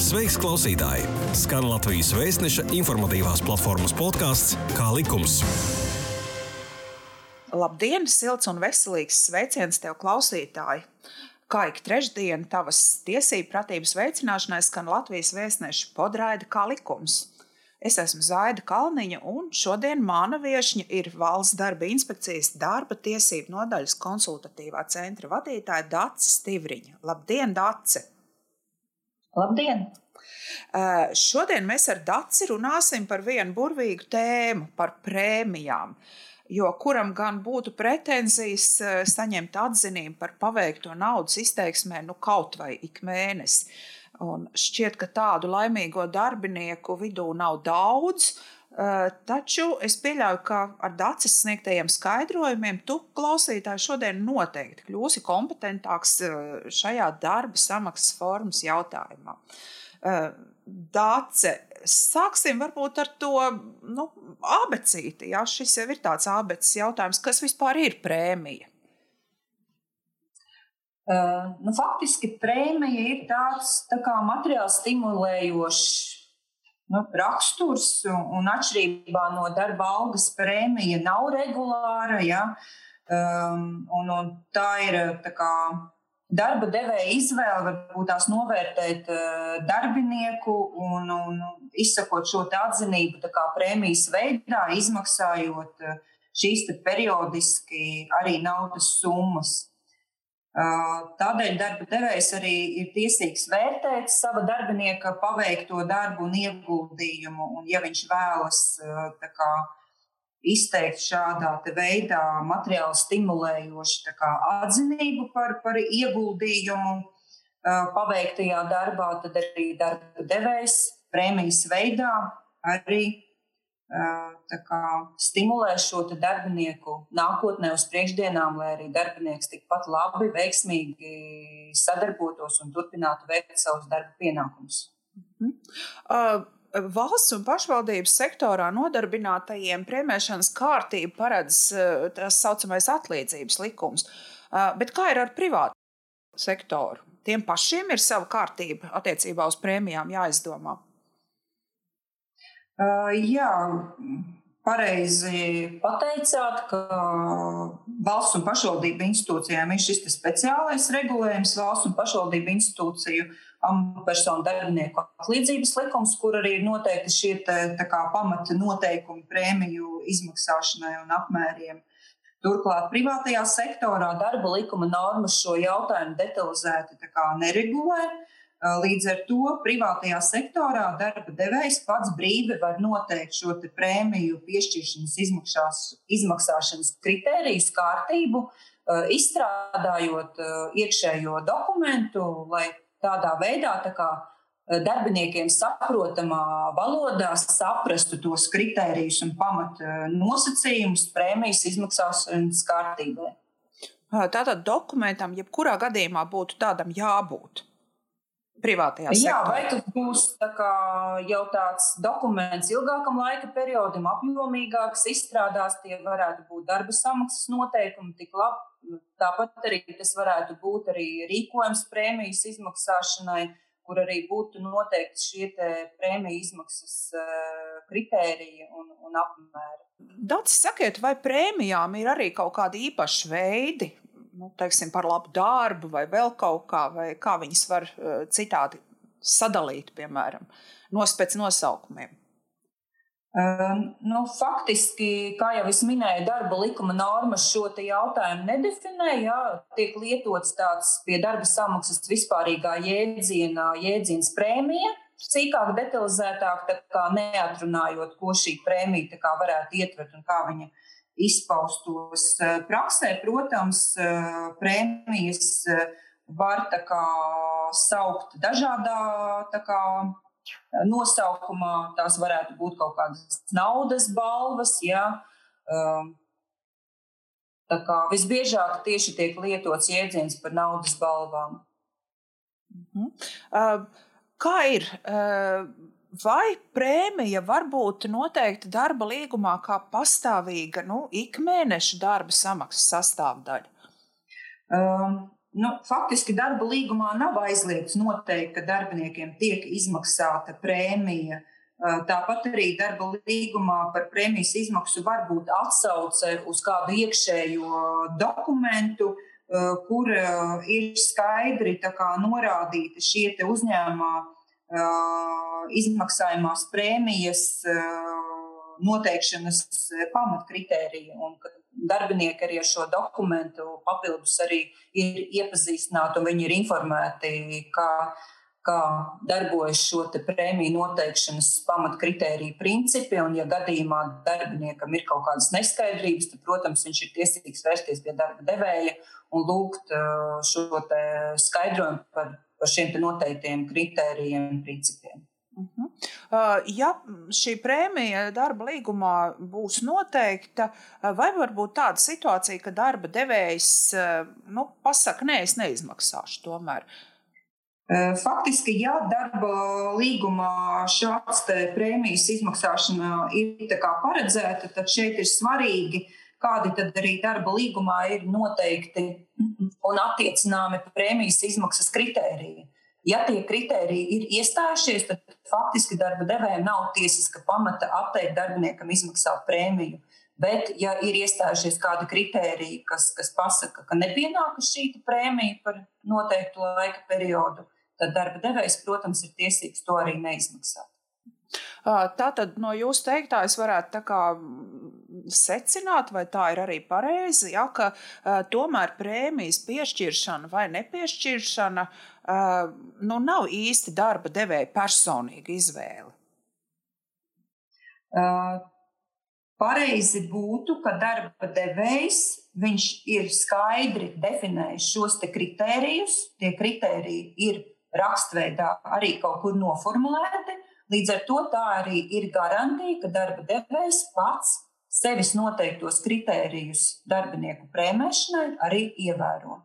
Sveiks, klausītāji! Skan Latvijas vēstneša informatīvās platformas podkāsts Kā likums. Labdien, silts un veselīgs sveiciens tev, klausītāji! Kā ik trešdien, tavas tiesību pratības veicināšanai skan Latvijas vēstneša podraida kā likums. Es esmu Zaida Kalniņa, un šodien mana viesņa ir Valsts darba inspekcijas darba tiesību nodaļas konsultatīvā centra vadītāja Dace Stivriņa. Labdien, Dace! Labdien! Uh, šodien mēs ar Daci runāsim par vienu burvīgu tēmu, par prēmijām. Jo kuram gan būtu pretenzijas uh, saņemt atzinību par paveikto naudas izteiksmē, nu kaut vai ik mēnesi. Un šķiet, ka tādu laimīgo darbinieku vidū nav daudz. Eh, taču es pieļauju, ka ar Dācis sniegtajiem skaidrojumiem tu, klausītāji, šodien noteikti kļūsi kompetentāks eh, šajā darba samaksas formas jautājumā. Eh, Dāce, sāksim varbūt ar to nu, abecīti. Ja? Šis jau ir tāds abeces jautājums, kas vispār ir prēmija. Uh, nu, faktiski prēmija ir tāds tā materiāli stimulējošs nu, raksturs, un, un atšķirībā no darba algas prēmija nav regulāra. Ja? Um, un, un tā ir tā kā, darba devēja izvēle, varbūt tās novērtēt uh, darbinieku un, un izsakot šo atzinību prēmijas veidā, izmaksājot uh, šīs periodiski arī naudas summas. Tādēļ darba devējs arī ir tiesīgs vērtēt sava darbinieka paveikto darbu un ieguldījumu. Un, ja viņš vēlas kā, izteikt šādā veidā materiāli stimulējošu kā, atzinību par, par ieguldījumu paveiktajā darbā, tad arī darba devējs prēmijas veidā arī kā, stimulē šo darbinieku nākotnē uz priekšdienām, lai arī darbinieks tikpat labi, veiksmīgi sadarbotos un turpinātu veikt savus darba pienākumus. Mhm. Uh. Valsts un pašvaldības sektorā nodarbinātajiem prēmēšanas kārtību paredz tā saucamais atlīdzības likums. Bet kā ir ar privātu sektoru? Tiem pašiem ir sava kārtība attiecībā uz prēmijām jāizdomā. Uh, jā, pareizi pateicāt, ka valsts un pašvaldību institūcijām ir šis speciālais regulējums, valsts un pašvaldību institūciju amatpersonu darbinieku atlīdzības likums, kur arī ir noteikti šie pamata noteikumi prēmiju izmaksāšanai un apmēriem. Turklāt privātajā sektorā darba likuma normas šo jautājumu detalizēti neregulē. Līdz ar to privātajā sektorā darba devējs pats brīvi var noteikt šo prēmiju piešķiršanas izmaksās, izmaksāšanas kritērijas kārtību, izstrādājot iekšējo dokumentu, lai tādā veidā tā kā, darbiniekiem saprotamā valodā saprastu tos kritērijus un pamat nosacījumus prēmijas izmaksāšanas kārtībai. Tātad dokumentam, jebkurā gadījumā būtu tādam jābūt privātajā sektorā. Jā, vai tas būs tā jau tāds dokuments ilgākam laika periodam, apjomīgāks, izstrādās, tie varētu būt darba samaksas noteikumi, tik labi. Tāpat arī tas varētu būt arī rīkojums prēmijas izmaksāšanai, kur arī būtu noteikti šie prēmiju izmaksas uh, kritēriji un, un apmēri. Daudz sakiet, vai prēmijām ir arī kaut kādi īpaši veidi, nu, teiksim, par labu darbu vai vēl kaut kā, vai kā viņas var uh, citādi sadalīt, piemēram, nos pēc nosaukumiem. Um, nu, faktiski, kā jau es minēju, darba likuma normas šo jautājumu nedefinē. Jā, tiek lietots tāds pie darba samaksas vispārīgā jēdziena, jēdziens prēmija. Sīkāk, detalizētāk, neatrunājot, ko šī prēmija varētu ietvert un kā viņa izpaustos eh, praksē. Protams, eh, prēmijas eh, var kā, saukt dažādā kā, nosaukumā. Tās varētu būt kaut kādas naudas balvas. Ja. Tā kā visbiežāk tieši tiek lietots jēdziens par naudas balvām. Mhm. Uh, kā ir? Uh, vai prēmija var būt noteikta darba līgumā kā pastāvīga nu, ikmēneša darba samaksas sastāvdaļa? Um, nu, faktiski darba līgumā nav aizliegts noteikt, ka darbiniekiem tiek izmaksāta prēmija. Tāpat arī darba līgumā par prēmijas izmaksu var būt atsauce uz kādu iekšējo dokumentu, kur ir skaidri norādīti šie uzņēmumā izmaksājumās prēmijas noteikšanas pamatkritērija. Un, darbinieki arī ar šo dokumentu papildus arī ir iepazīstināti un viņi ir informēti, kā, kā darbojas šo prēmiju noteikšanas pamatkritēriju principi. Un, ja gadījumā darbiniekam ir kaut kādas neskaidrības, tad, protams, viņš ir tiesīgs vērsties pie darba devēja un lūgt uh, šo skaidrojumu par, par šiem noteiktiem kritērijiem un principiem. Uh -huh. Uh, ja šī prēmija darba līgumā būs noteikta, uh, vai var būt tāda situācija, ka darba devējs uh, nu, pasakā, nē, es neizmaksāšu tomēr? Faktiski, ja darba līgumā šāds prēmijas izmaksāšana ir paredzēta, tad šeit ir svarīgi, kādi tad arī darba līgumā ir noteikti un attiecināmi prēmijas izmaksas kritēriji. Ja tie kriteriji ir iestājušies, tad faktiski darba devējiem nav tiesiska pamata atteikt darbiniekam izmaksāt prēmiju. Bet, ja ir iestājušies kādi kriteriji, kas, kas pasaka, ka nepienākas šī prēmija par noteiktu laika periodu, tad darba devējs, protams, ir tiesīgs to arī neizmaksāt. Tātad no jūsu teiktā es varētu secināt, vai tā ir arī pareizi, ja, ka tomēr prēmijas piešķiršana vai nepiešķiršana nu, nav īsti darba devēja personīga izvēle. Uh, pareizi būtu, ka darba devējs viņš ir skaidri definējis šos kritērijus. Tie kritēriji ir rakstveidā arī kaut kur noformulēti. Līdz ar to tā arī ir garantija, ka darba devējs pats sevis noteiktos kritērijus darbinieku prēmēšanai arī ievēro.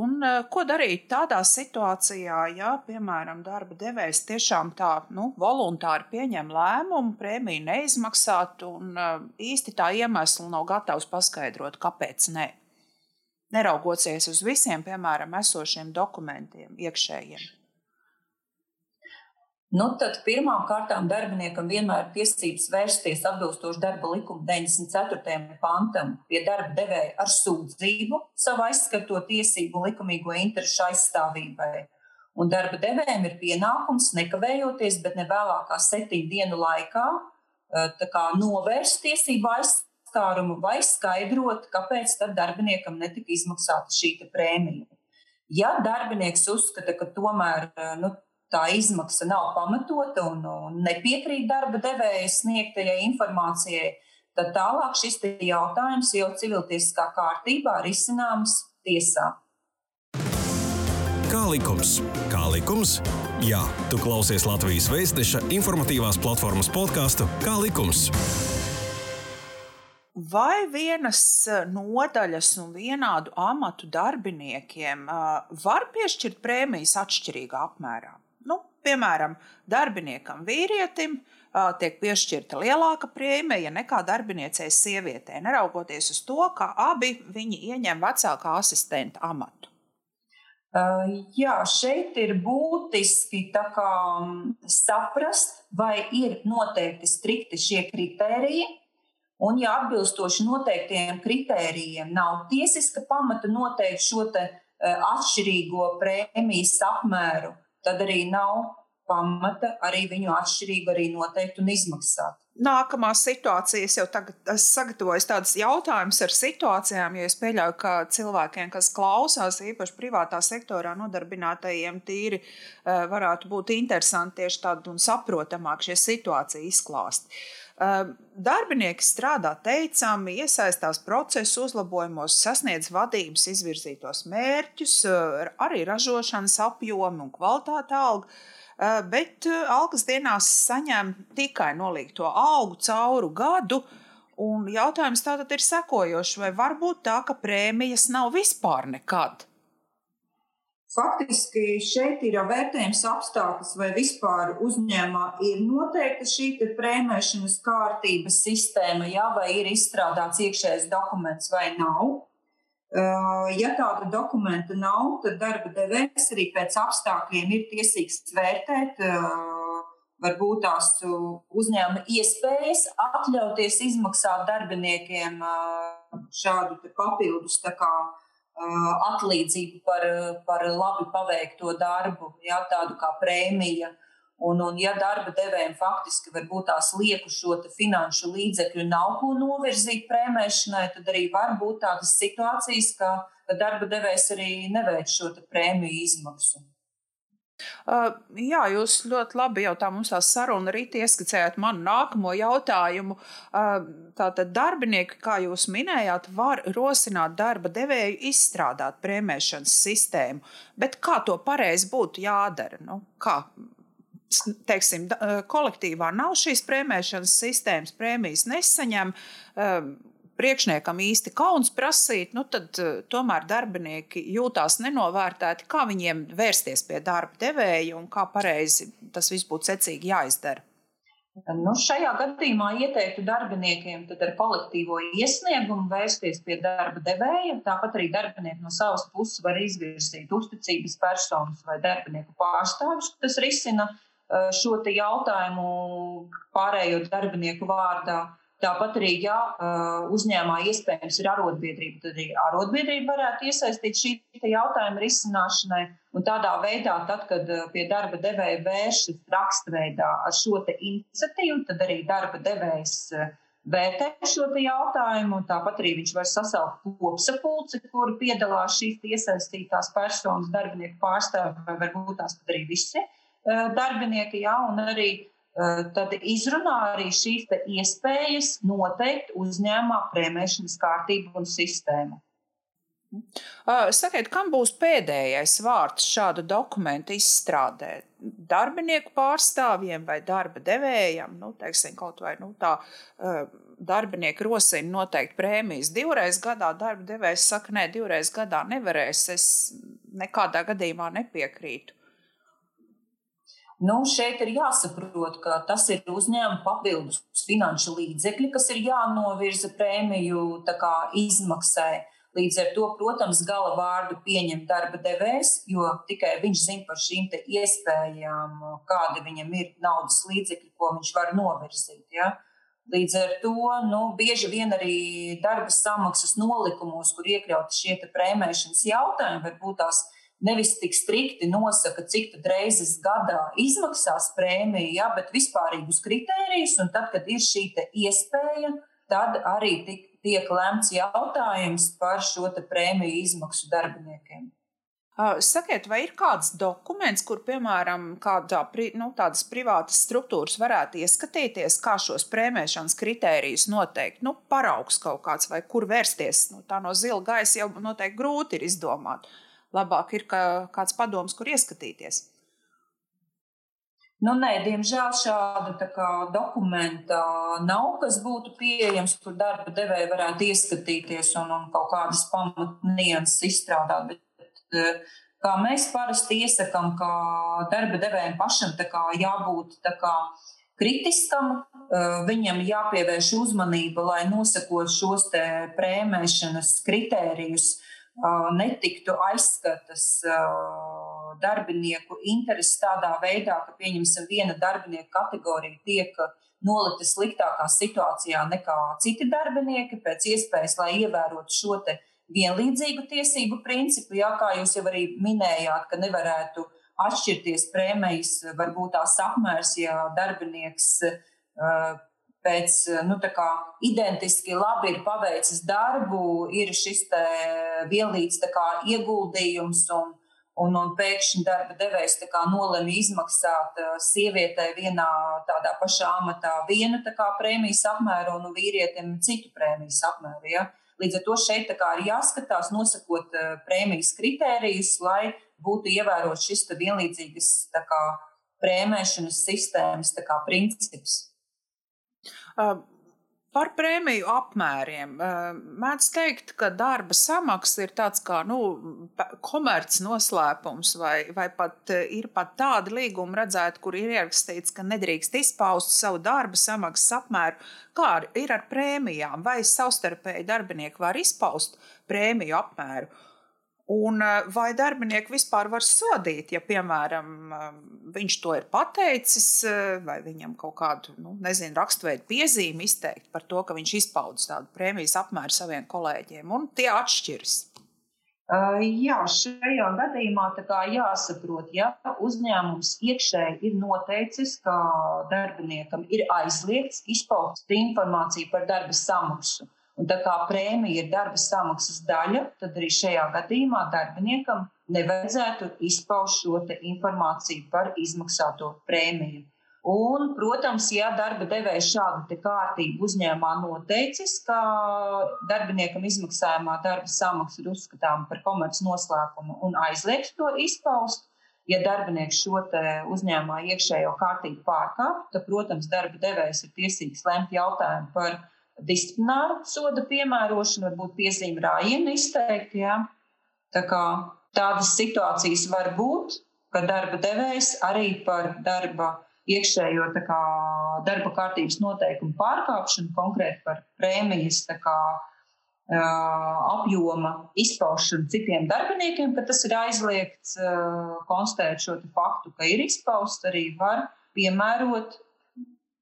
Un ko darīt tādā situācijā, ja, piemēram, darba devējs tiešām tā nu, voluntāri pieņem lēmumu, prēmiju neizmaksāt, un īsti tā iemesla nav gatavs paskaidrot, kāpēc ne? Neraugoties uz visiem, piemēram, esošiem dokumentiem, iekšējiem. Nu, tad pirmām kārtām darbiniekam vienmēr ir tiesības vērsties atbilstoši darba likuma 94. pantam pie darba devēja ar sūdzību savu aizskato tiesību likumīgo interešu aizstāvībai. Un darba devējiem ir pienākums nekavējoties, bet ne vēlākā septiņu dienu laikā eh, novērst tiesību aizstārumu vai skaidrot, kāpēc darbiniekam netika izmaksāta šī prēmija. Ja darbinieks uzskata, ka tomēr eh, nu, tā izmaksa nav pamatota un, un nepiekrīt darba devēja sniegtajai informācijai, tad tālāk šis jautājums jau civiltiesiskā kārtībā risināms tiesā. Kā likums? Kā likums? Jā, tu klausies Latvijas Vēstneša informatīvās platformas podkāstu Kā likums? Vai vienas nodaļas un vienādu amatu darbiniekiem var piešķirt prēmijas atšķirīgā apmērā? Piemēram, darbiniekam vīrietim tiek piešķirta lielāka prēmija nekā darbiniecei sievietē, neraugoties uz to, ka abi viņi ieņem vecākā asistenta amatu. Jā, šeit ir būtiski kā, saprast, vai ir noteikti strikti šie kritēriji. Un, ja atbilstoši noteiktiem kritērijiem nav tiesiska pamata noteikt šo atšķirīgo prēmijas apmēru, tad arī nav pamata arī viņu atšķirīgi arī noteikt un izmaksāt. Nākamā situācija, es jau tagad esmu sagatavojis tādus jautājumus ar situācijām, jo es pieļauju, ka cilvēkiem, kas klausās, īpaši privātā sektorā nodarbinātajiem, tīri eh, varētu būt interesanti tieši tādu un saprotamāk šie situācija izklāst. Eh, darbinieki strādā teicami, iesaistās procesu uzlabojumos, sasniedz vadības izvirzītos mērķus, eh, arī ražošanas apjomu un kvalitāti algu Eh, bet eh, algas dienās saņem tikai nolīgto algu cauru gadu. Un jautājums tātad ir sekojošs, vai var būt tā, ka prēmijas nav vispār nekad? Faktiski šeit ir vērtējums apstākļus, vai vispār uzņēmumā ir noteikta šī prēmēšanas kārtības sistēma, jā, vai ir izstrādāts iekšējais dokuments vai nav. Ja tāda dokumenta nav, tad darba devējs arī pēc apstākļiem ir tiesīgs vērtēt varbūt tās uzņēmuma iespējas atļauties izmaksāt darbiniekiem šādu papildus kā, atlīdzību par, par labi paveikto darbu, jā, tādu kā prēmija. Un, un ja darba devējiem faktiski varbūt tās lieku šo finanšu līdzekļu nav ko novirzīt prēmēšanai, tad arī var būt tādas situācijas, ka, darba devējs arī neveic šo prēmiju izmaksu. Uh, jā, jūs ļoti labi jau tā mums tā saruna arī ieskicējāt manu nākamo jautājumu. Uh, tātad darbinieki, kā jūs minējāt, var rosināt darba devēju izstrādāt prēmēšanas sistēmu, bet kā to pareizi būtu jādara? Nu, kā? Teiksim, kolektīvā nav šīs prēmēšanas sistēmas, prēmijas nesaņem. Uh, priekšniekam īsti kauns prasīt, nu tad uh, tomēr darbinieki jūtās nenovērtēti, kā viņiem vērsties pie darba devēja un kā pareizi tas viss būtu secīgi jāizdara. Nu, šajā gadījumā ieteiktu darbiniekiem ar kolektīvo iesniegumu vērsties pie darba devēja. Tāpat arī darbinieki no savas puses var izvirzīt uzticības personas vai darbinieku pārstāvjus, kas risina uh, šo jautājumu pārējo darbinieku vārdā. Tāpat arī, ja uzņēmumā iespējams ir arotbiedrība, tad arī arotbiedrība varētu iesaistīt šī jautājuma risināšanai. Un tādā veidā, tad, kad pie darba devēja vēršas rakstveidā ar šo iniciatīvu, tad arī darba devējs vērtē šo jautājumu. Tāpat arī viņš var sasaukt kopsapulci, kur piedalās šīs iesaistītās personas, darbinieku pārstāvji, vai varbūt tās arī visi darbinieki, jā, un arī tad izrunā arī šīs iespējas noteikt uzņēmumā prēmēšanas kārtību un sistēmu. Eh, sakiet, kam būs pēdējais vārds šādu dokumentu izstrādē? Darbinieku pārstāvjiem vai darba devējiem? Nu, teiksim, kaut vai nu, tā eh, darbinieki rosina noteikti prēmijas divreiz gadā. Darba devējs saka, nē, divreiz gadā nevarēs. Es nekādā gadījumā nepiekrītu. Nu, šeit ir jāsaprot, ka tas ir uzņēmuma papildus finanšu līdzekļi, kas ir jānovirza prēmiju izmaksai. Līdz ar to, protams, gala vārdu pieņem darba devējs, jo tikai viņš zina par šīm iespējām, kāda viņam ir naudas līdzekļi, ko viņš var novirzīt. Ja? Līdz ar to nu, bieži vien arī darba samaksas nolikumos, kur iekļauti šie prēmēšanas jautājumi, varbūt tās ir nevis tik strikti nosaka, cik reizes gadā izmaksās prēmija, ja, bet vispārīgus kritērijus. Un tad, kad ir šī iespēja, tad arī tik, tiek lemts jautājums par šo prēmiju izmaksu darbiniekiem. Sakiet, vai ir kāds dokuments, kur, piemēram, kādā, nu, tādas privātas struktūras varētu ieskatīties, kā šos prēmēšanas kritērijus noteikt? Nu, paraugs kaut kāds, vai kur vērsties? Nu, tā no zila gaisa jau noteikti grūti ir izdomāt. Uh, labāk ir ka kāds padoms, kur ieskatīties. Nu, nē, diemžēl šāda kā, dokumenta nav, kas būtu pieejams, kur darba devēja varētu ieskatīties un, un kaut kādas pamatnieces izstrādāt. Bet, eh, kā mēs parasti iesakām, ka darba devējiem pašam kā, jābūt kā, kritiskam, eh, viņam jāpievērš uzmanība, lai nosakot šos prēmēšanas kritērijus netiktu aizskatas darbinieku intereses tādā veidā, ka, pieņemsim, viena darbinieku kategorija tiek nolikta sliktākā situācijā nekā citi darbinieki, pēc iespējas, lai ievērotu šo vienlīdzīgu tiesību principu. Jā, kā jūs jau arī minējāt, ka nevarētu atšķirties prēmijas, varbūt tās apmērs, ja darbinieks pēc nu, identiski labi ir paveicis darbu, ir šis vienlīdz kā, ieguldījums. Un, un, un pēkšņi darba devējs nolemj izmaksāt sievietei vienā tādā pašā amatā vienu kā, prēmijas apmēru un vīrietim citu prēmijas apmēru. Ja? Līdz ar to šeit kā, ir jāskatās, nosakot prēmijas kritērijus, lai būtu ievērots šis vienlīdzīgas kā, prēmēšanas sistēmas kā, princips. Par prēmiju apmēriem. Mēdz teikt, ka darba samaksa ir tāds kā nu, komerces noslēpums, vai, vai pat ir pat tādi līgumi redzēti, kur ir ierakstīts, ka nedrīkst izpaust savu darba samaksas apmēru. Kā ir ar prēmijām? Vai savstarpēji darbinieki var izpaust prēmiju apmēru? Un eh, vai darbinieki vispār var sodīt, ja, piemēram, eh, viņš to ir pateicis, eh, vai viņam kaut kādu, nu, nezinu, raksturveidu piezīmi izteikt par to, ka viņš izpaudis tādu prēmijas apmēru saviem kolēģiem, un tie atšķiras? Jā, šajā gadījumā jāsaprot, ja uzņēmums iekšēji ir noteicis, ka darbiniekam ir aizliegts izpaust informāciju par darba samaksu. Un tā kā prēmija ir darba samaksas daļa, tad arī šajā gadījumā darbiniekam nevajadzētu izpaust šo informāciju par izmaksāto prēmiju. Un, protams, ja darba devējs šādu kārtību uzņēmumā noteicis, ka darbiniekam izmaksājumā darba samaksa ir uzskatāma par komerces noslēpumu un aizliegs to izpaust, ja darbinieks šo uzņēmumā iekšējo kārtību pārkāpj, tad, protams, darba devējs ir tiesīgs lemt jautājumu par disciplināru soda piemērošanu, varbūt piezīme rājienu izteikt. Ja? Tā kā tādas situācijas var būt, ka darba devējs arī par darba iekšējo kā, darba kārtības noteikumu pārkāpšanu, konkrēti par prēmijas kā, apjoma izpaušanu citiem darbiniekiem, ka tas ir aizliegts konstatēt šo faktu, ka ir izpausts, arī var piemērot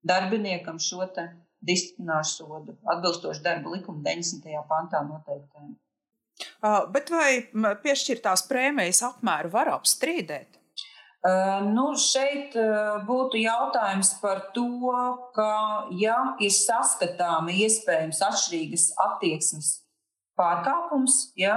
darbiniekam šo disciplināru sodu atbilstoši darba likuma 90. pantā noteiktajiem. Uh, bet vai piešķirtās prēmijas apmēru var apstrīdēt? Uh, nu, šeit uh, būtu jautājums par to, ka, ja ir saskatāmi iespējams atšķirīgas attieksmes pārkāpums, ja,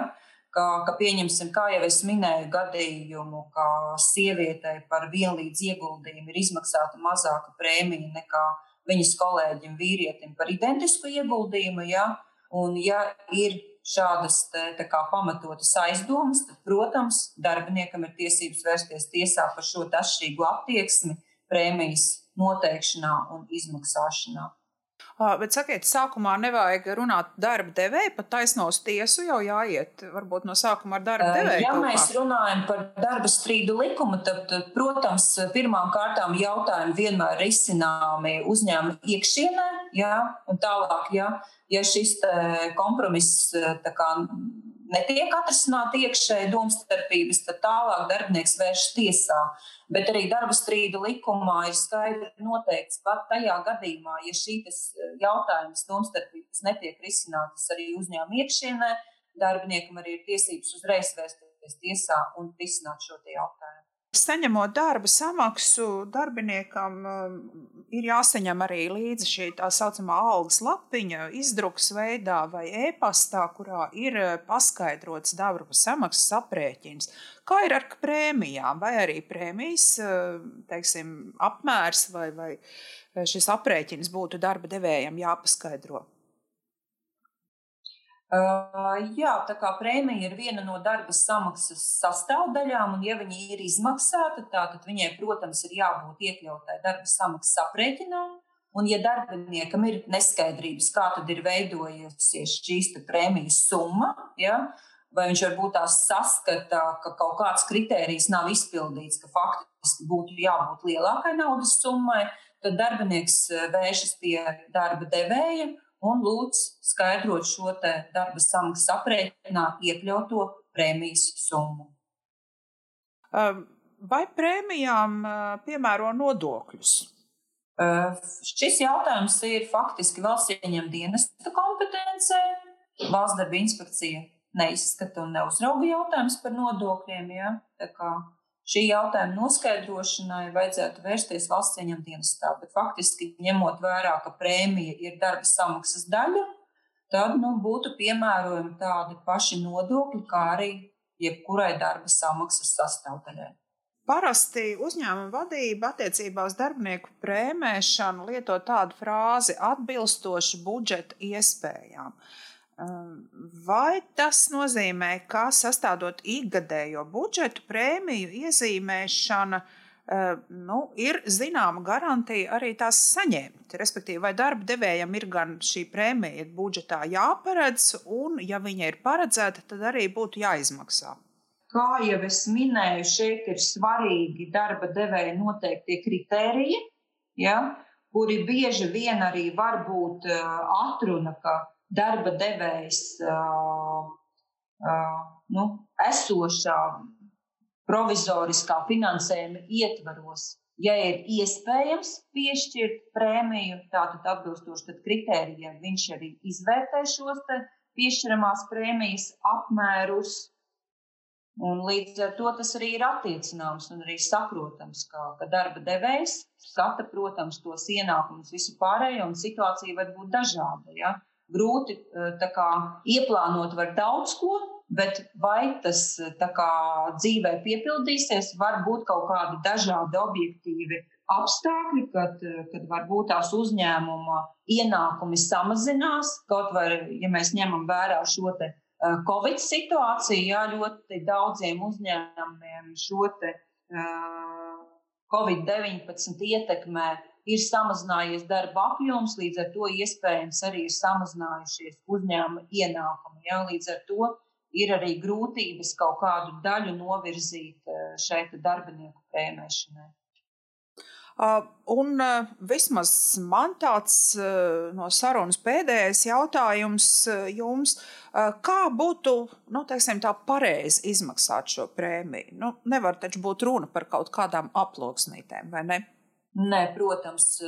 ka, ka pieņemsim, kā jau es minēju, gadījumu, ka sievietei par vienlīdz ieguldījumu ir izmaksāta mazāka prēmija nekā uh, viņas kolēģim, vīrietim par identisku ieguldījumu. Ja? Un, ja ir šādas te, kā, pamatotas aizdomas, tad, protams, darbiniekam ir tiesības vērsties tiesā par šo atšķirīgu attieksmi prēmijas noteikšanā un izmaksāšanā. Bet sakiet, sākumā nevajag runāt darba devēju, pat taisno uz tiesu jau jāiet. Varbūt no sākuma ar darba devēju. Ja mēs runājam par darba strīdu likumu, tad, tad protams, pirmām kārtām jautājumi vienmēr ir izcināmi uzņēmuma iekšienē, jā, un tālāk, ja, ja šis kompromiss kā, netiek atrisināti iekšēji domstarpības, tad tālāk darbinieks vēršas tiesā. Bet arī darba strīdu likumā ir skaidri noteikts, pat tajā gadījumā, ja šīs eh, jautājums domstarpības netiek risinātas arī uzņēmuma iekšienē, darbiniekam arī ir tiesības uzreiz vērsties tiesā un risināt šo jautājumu. Saņemot darba samaksu, darbiniekam um, ir jāsaņem arī līdzi šī tā saucamā algas lapiņa, izdruks veidā vai e-pastā, kurā ir uh, paskaidrots darba samaksas aprēķins. Kā ir ar prēmijām, vai arī prēmijas uh, teiksim, apmērs vai, vai šis aprēķins būtu darba devējam jāpaskaidro? Uh, jā, tā kā prēmija ir viena no darba samaksas sastāvdaļām, un ja viņa ir izmaksāta, tad viņai, protams, ir jābūt iekļautai darba samaksas aprēķinā. Un, ja darbiniekam ir neskaidrības, kā tad ir veidojusies šīs prēmijas summa, ja, vai viņš varbūt tās saskata, ka kaut kāds kritērijs nav izpildīts, ka faktiski būtu jābūt lielākai naudas summai, tad darbinieks vēršas pie darba devēja un lūdz skaidrot šo darba samaksas aprēķinā iekļauto prēmijas summu. Vai prēmijām piemēro nodokļus? Šis jautājums ir faktiski valsts ieņem dienesta kompetencē. Valsts darba inspekcija neizskata un neuzrauga jautājumus par nodokļiem. Ja? Šī jautājuma noskaidrošanai vajadzētu vērsties valsts ieņem dienestā. Bet faktiski, ņemot vērā, ka prēmija ir darba samaksas daļa, tad nu, būtu piemērojami tādi paši nodokļi, kā arī jebkurai darba samaksas sastāvdaļai. Parasti uzņēmuma vadība attiecībā uz darbinieku prēmēšanu lieto tādu frāzi atbilstoši budžeta iespējām. Uh, Vai tas nozīmē, ka sastādot ikgadējo budžetu, prēmiju iezīmēšana nu, ir zināma garantija arī tās saņemt. Respektīvi, vai darba devējam ir gan šī prēmija budžetā jāparedz, un, ja viņa ir paredzēta, tad arī būtu jāizmaksā. Kā jau es minēju, šeit ir svarīgi darba devēja noteiktie kritēriji, ja, kuri bieži vien arī var būt atruna, ka darba devējs uh, uh, nu, esošā provizoriskā finansējuma ietvaros, ja ir iespējams piešķirt prēmiju, tātad atbilstoši kritērijiem, viņš arī izvērtē šos piešķiramās prēmijas apmērus. Un līdz ar to tas arī ir attiecināms un arī saprotams, ka, ka darba devējs skata, protams, tos ienākumus, visu pārējo, un situācija var būt dažāda. Ja? Grūti kā, ieplānot var daudz ko, Bet vai tas kā, dzīvē piepildīsies, var būt kaut kādi dažādi objektīvi apstākļi, kad, kad varbūt tās uzņēmuma ienākumi samazinās. Kaut vai, ja mēs ņemam vērā šo te Covid situāciju, jā, ļoti daudziem uzņēmumiem šo te uh, Covid-19 ietekmē ir samazinājies darba apjoms, līdz ar to iespējams arī ir samazinājušies uzņēmuma ienākumi. Jā, līdz ar to ir arī grūtības kaut kādu daļu novirzīt eh, šeit darbinieku prēmēšanai. Un uh, vismaz man tāds uh, no sarunas pēdējais jautājums jums, kā būtu nu, teiksim, tā pareizi izmaksāt šo prēmiju? Nu, nevar taču būt runa par kaut kādām aploksnītēm, vai ne? Nē, protams,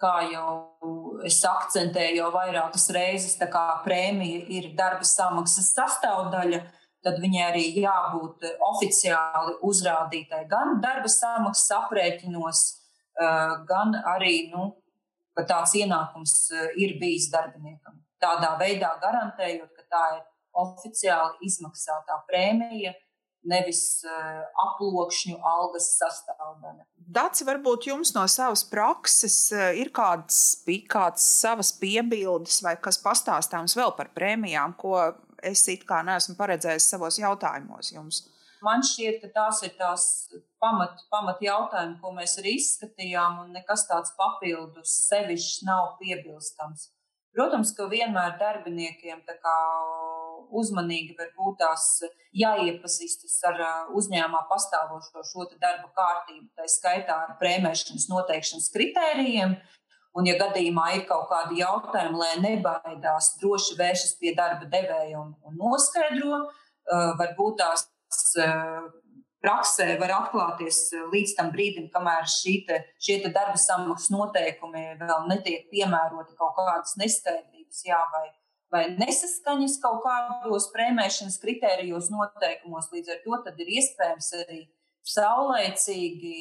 kā jau es akcentēju jau vairākas reizes, tā kā prēmija ir darba samaksas sastāvdaļa, tad viņai arī jābūt oficiāli uzrādītai gan darba samaksas aprēķinos, eh, gan arī, nu, tāds ienākums eh, ir bijis darbiniekam. Tādā veidā garantējot, ka tā ir oficiāli izmaksātā prēmija, nevis uh, aploksņu algas sastāvdaļa. Dats, varbūt jums no savas prakses uh, ir kāds, kāds savas piebildes vai kas pastāstāms vēl par prēmijām, ko es it kā neesmu paredzējis savos jautājumos jums. Man šķiet, ka tās ir tās pamat, pamat jautājumi, ko mēs arī izskatījām, un nekas tāds papildus sevišķs nav piebilstams. Protams, ka vienmēr darbiniekiem kā uzmanīgi varbūt tās jāiepazīstas ar uzņēmumā pastāvošo šo darba kārtību, tā skaitā ar prēmēšanas noteikšanas kritērijiem. Un, ja gadījumā ir kaut kādi jautājumi, lai nebaidās, droši vēršas pie darba devēja un, un noskaidro, varbūt tās praksē var atklāties līdz tam brīdim, kamēr te, šie te darba samaksas noteikumi vēl netiek piemēroti kaut kādas neskaidrības, jā, vai, vai nesaskaņas kaut kādos prēmēšanas kritērijos, noteikumos. Līdz ar to ir iespējams arī saulēcīgi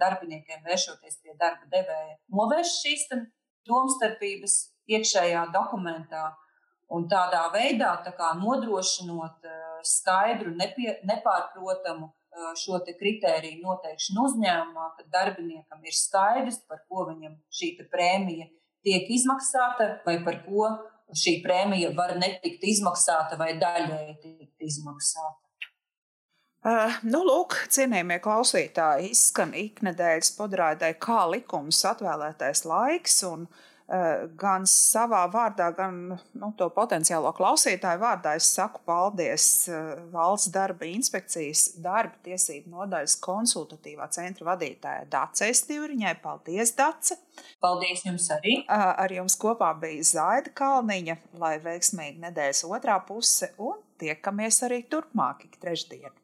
darbiniekiem vēršoties pie darba devēja, novērst šīs domstarpības iekšējā dokumentā. Un tādā veidā tā kā, nodrošinot uh, skaidru, nepie, nepārprotamu uh, šo kritēriju noteikšanu uzņēmumā, kad darbiniekam ir skaidrs, par ko viņam šī prēmija tiek izmaksāta vai par ko šī prēmija var netikt izmaksāta vai daļēji tikt izmaksāta. Uh, nu, lūk, cienījamie klausītāji, izskan iknedēļas podrādē, kā likums atvēlētais laiks. Un, uh, gan savā vārdā, gan nu, to potenciālo klausītāju vārdā es saku paldies eh, Valsts darba inspekcijas darba tiesību nodaļas konsultatīvā centra vadītājai Dacei Stīvriņai. Paldies, Dace! Paldies jums arī! Eh, ar jums kopā bija Zaida Kalniņa, lai veiksmīgi nedēļas otrā puse un tiekamies arī turpmāk ik trešdien.